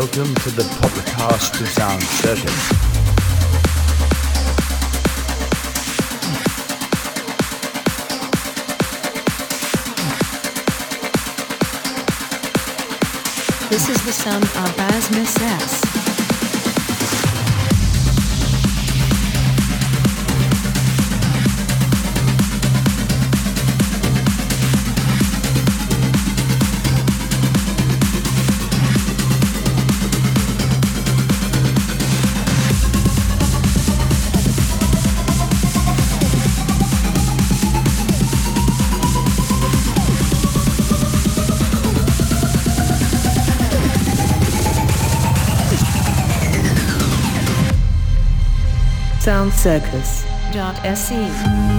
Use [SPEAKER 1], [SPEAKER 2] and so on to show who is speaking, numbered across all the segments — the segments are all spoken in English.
[SPEAKER 1] welcome to the podcast to Sound Circus.
[SPEAKER 2] This is the sound of Basmus S. soundcircus.se.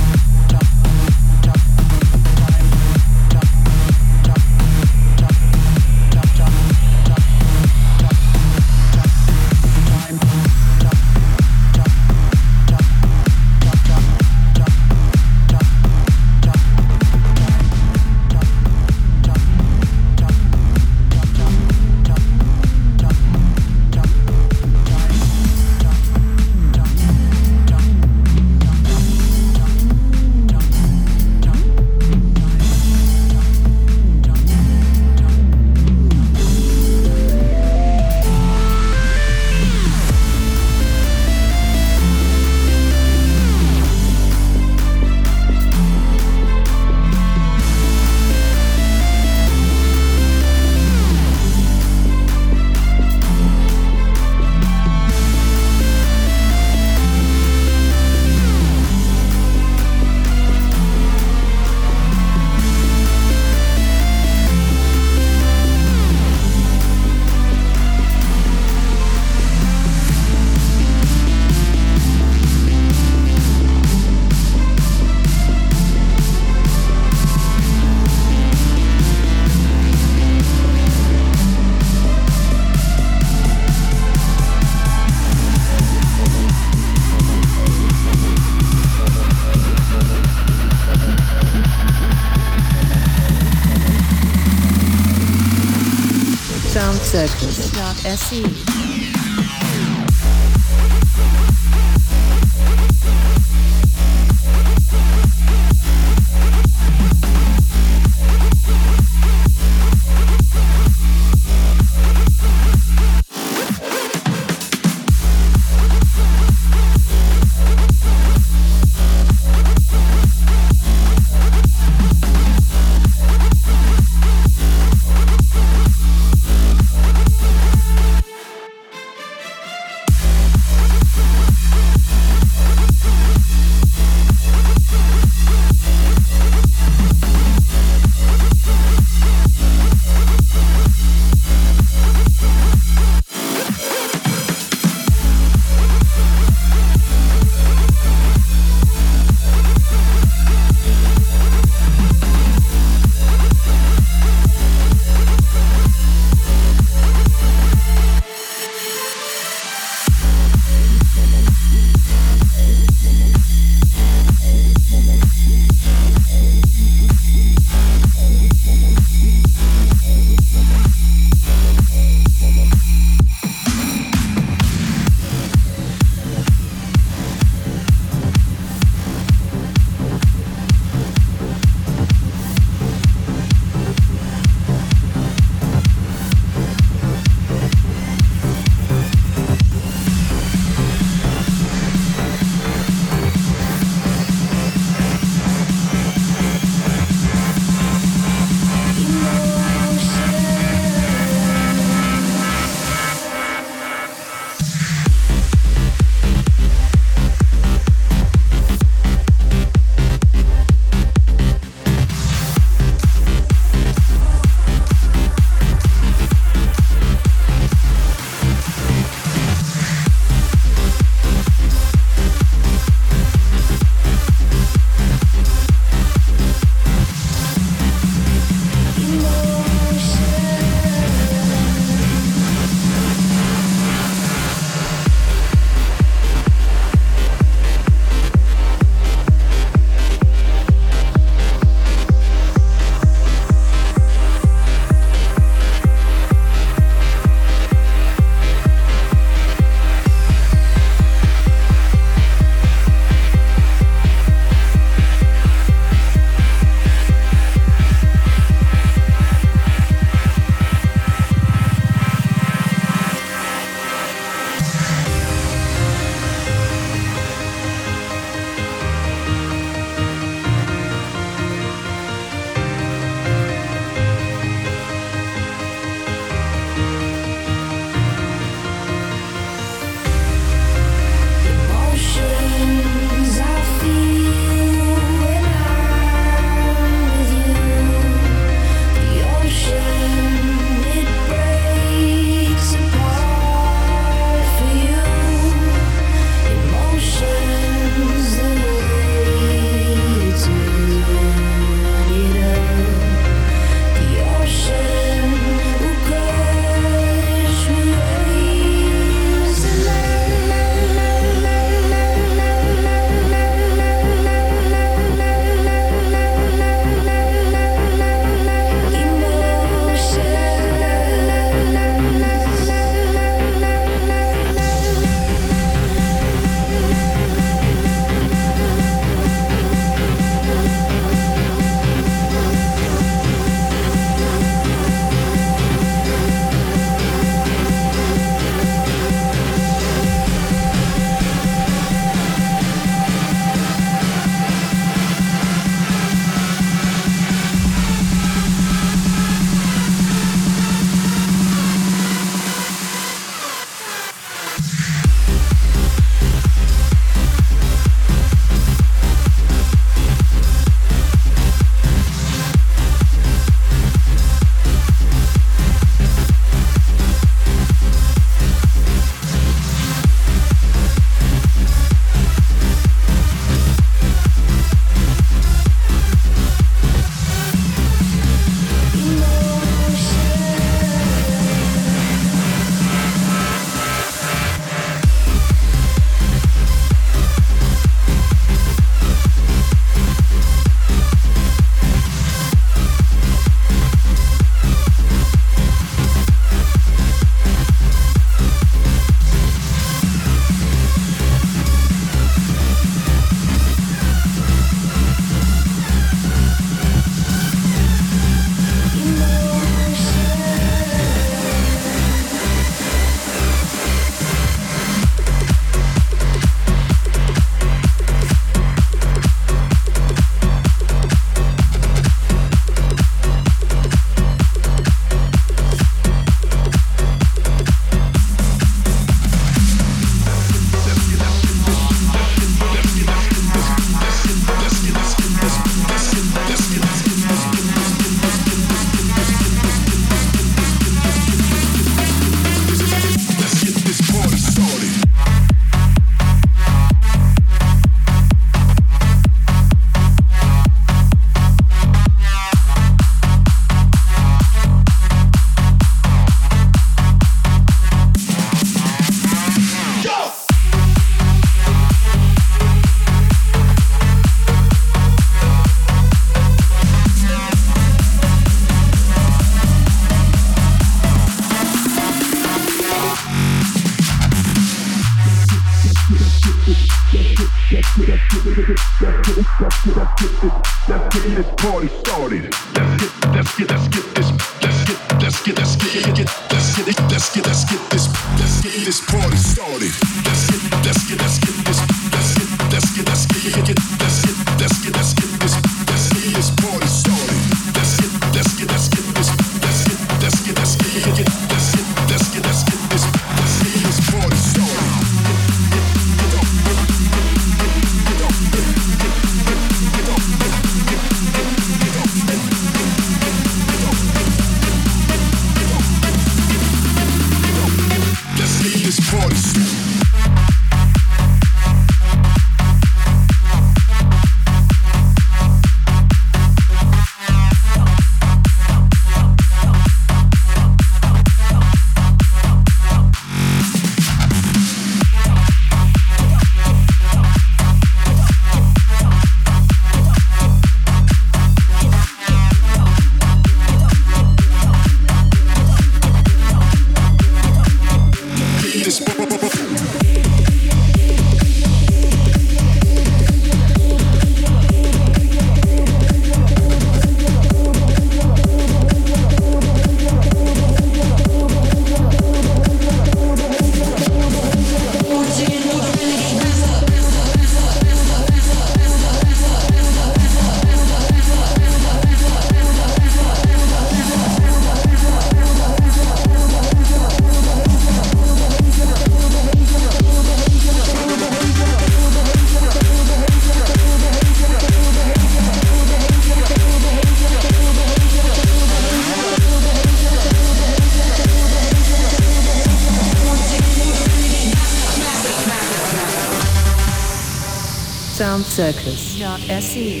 [SPEAKER 2] Circus.se.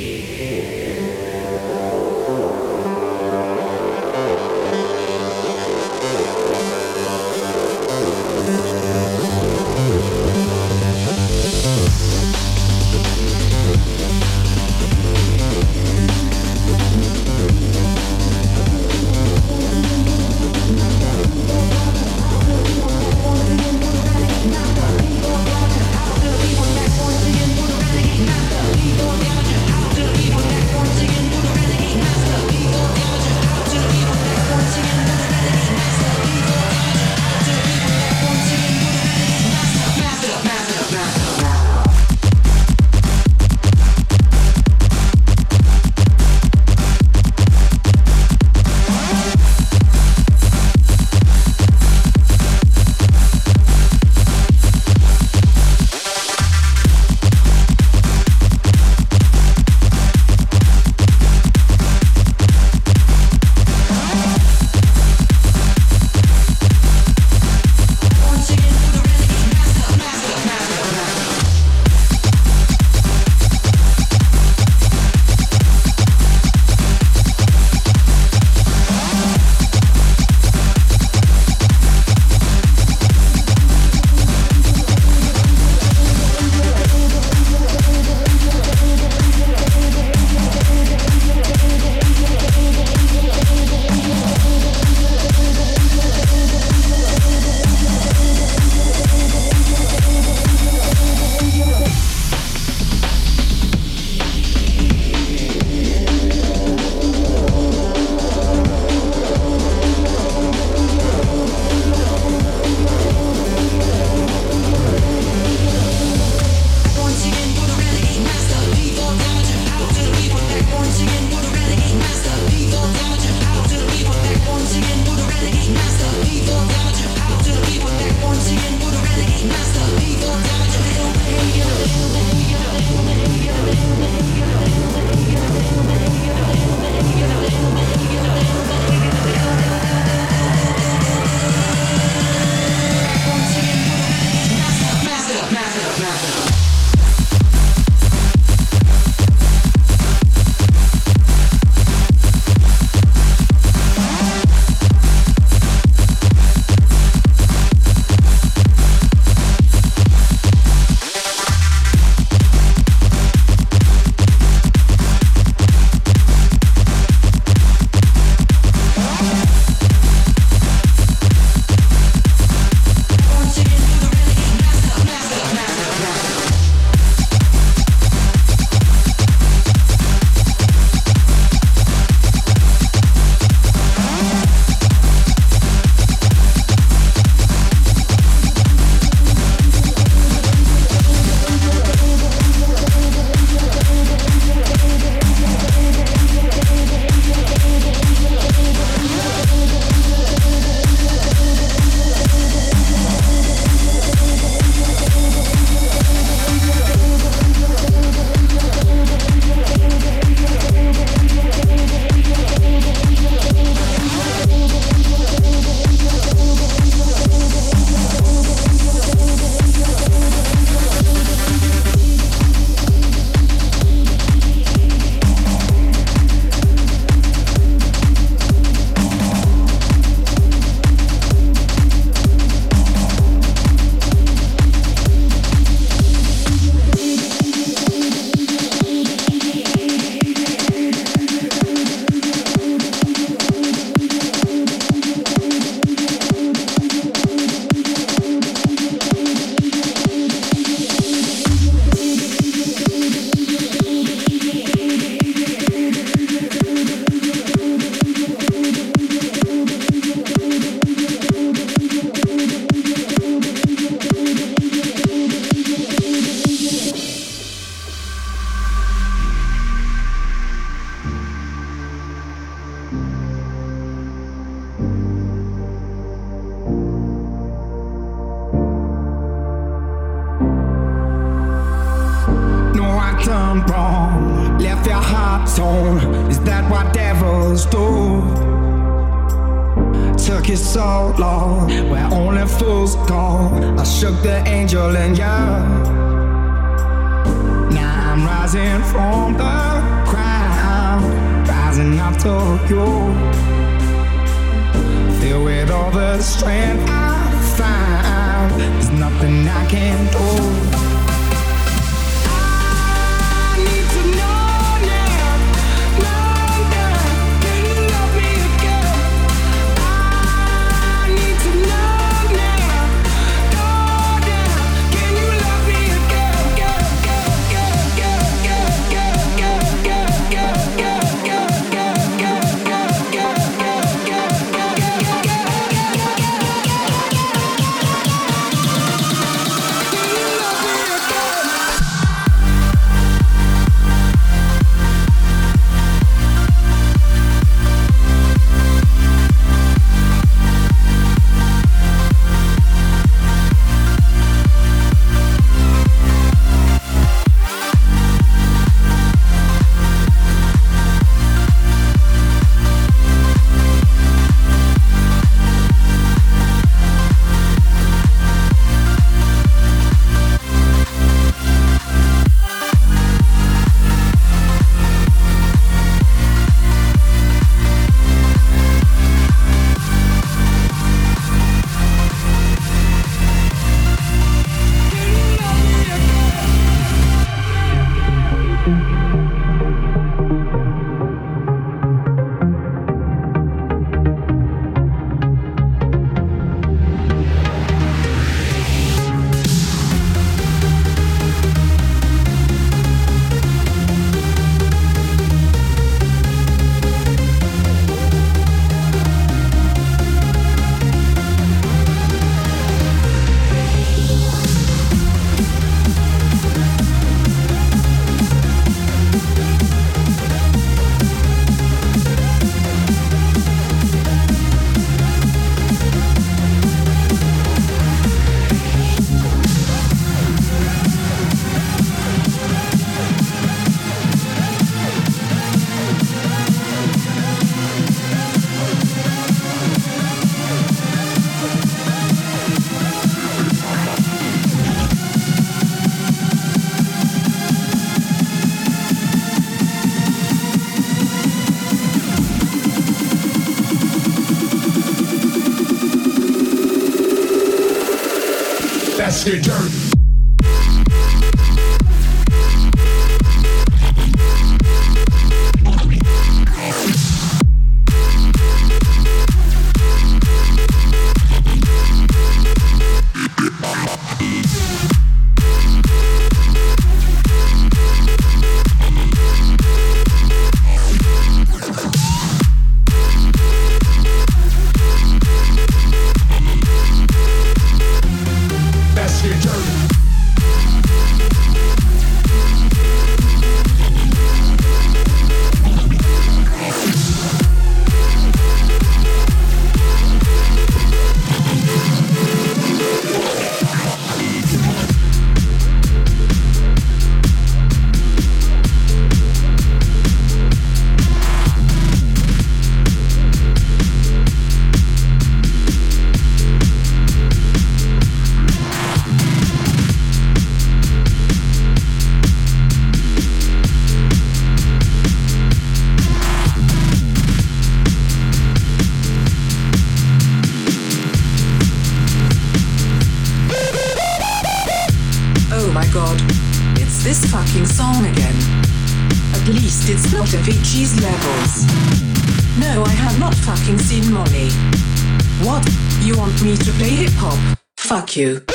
[SPEAKER 3] you.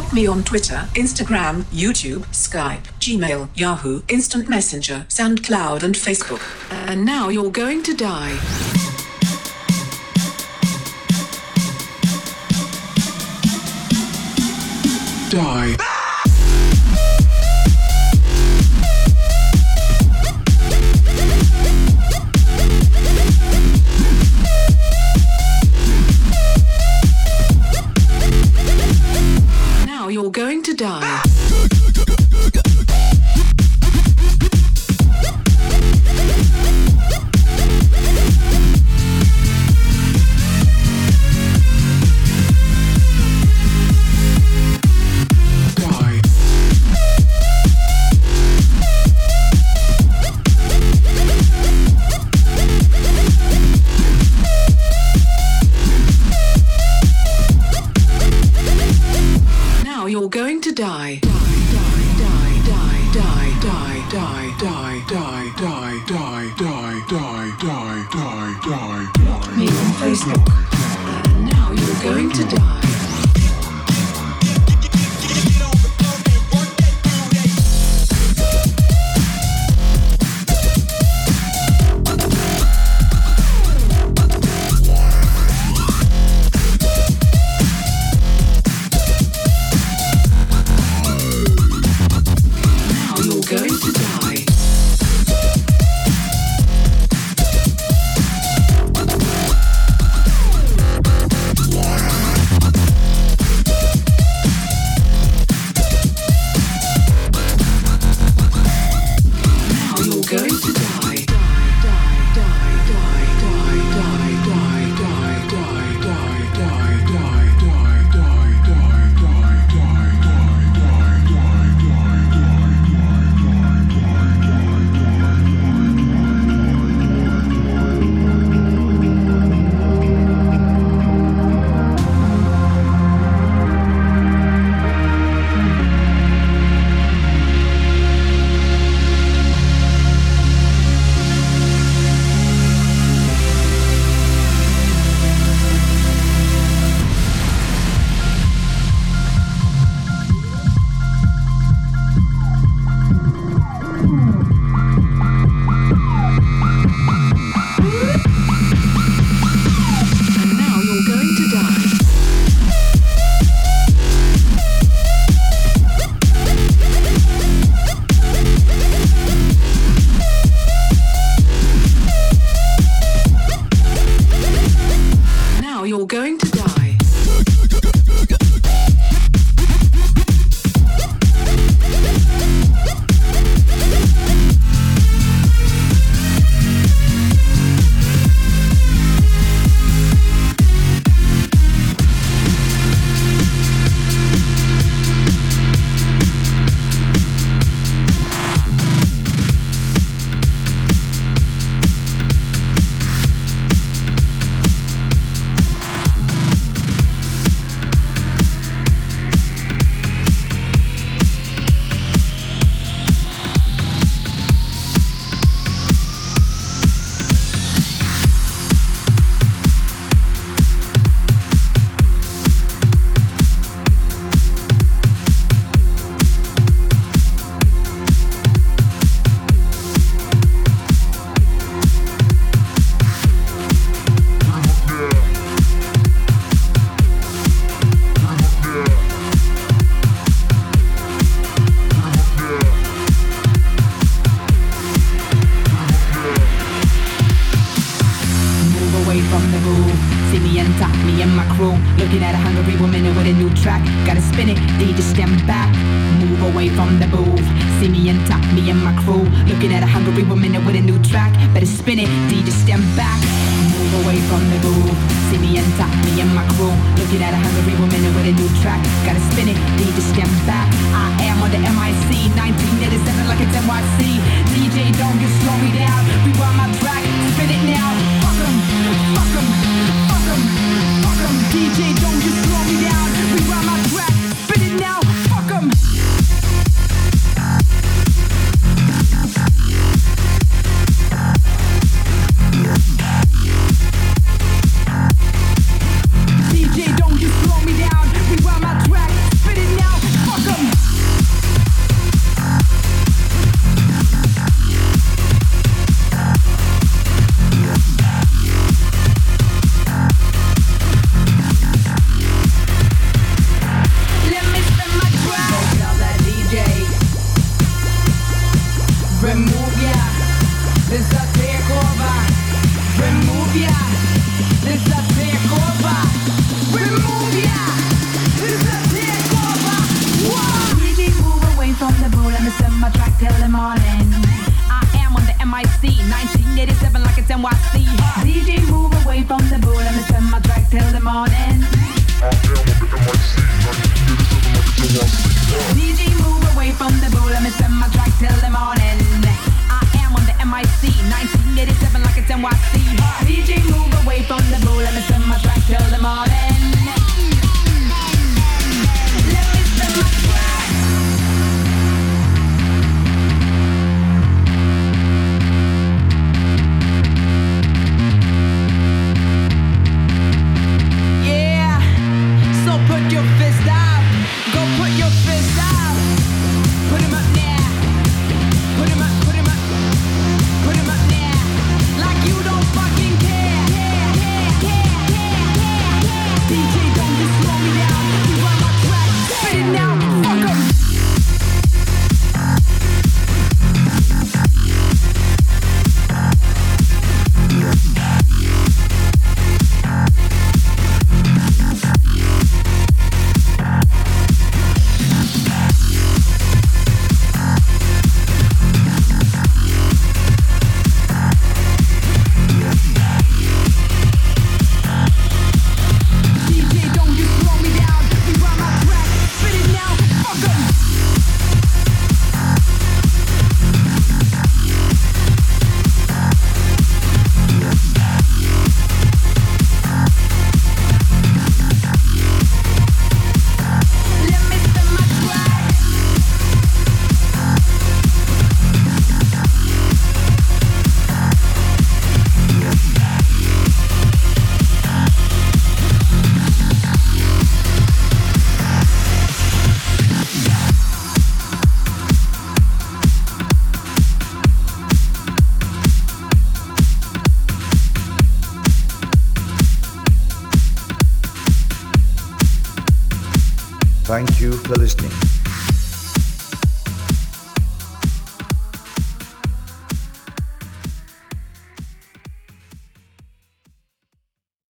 [SPEAKER 4] Block me on Twitter, Instagram, YouTube, Skype, Gmail, Yahoo, Instant Messenger, SoundCloud, and Facebook. And now you're going to die.
[SPEAKER 3] Die.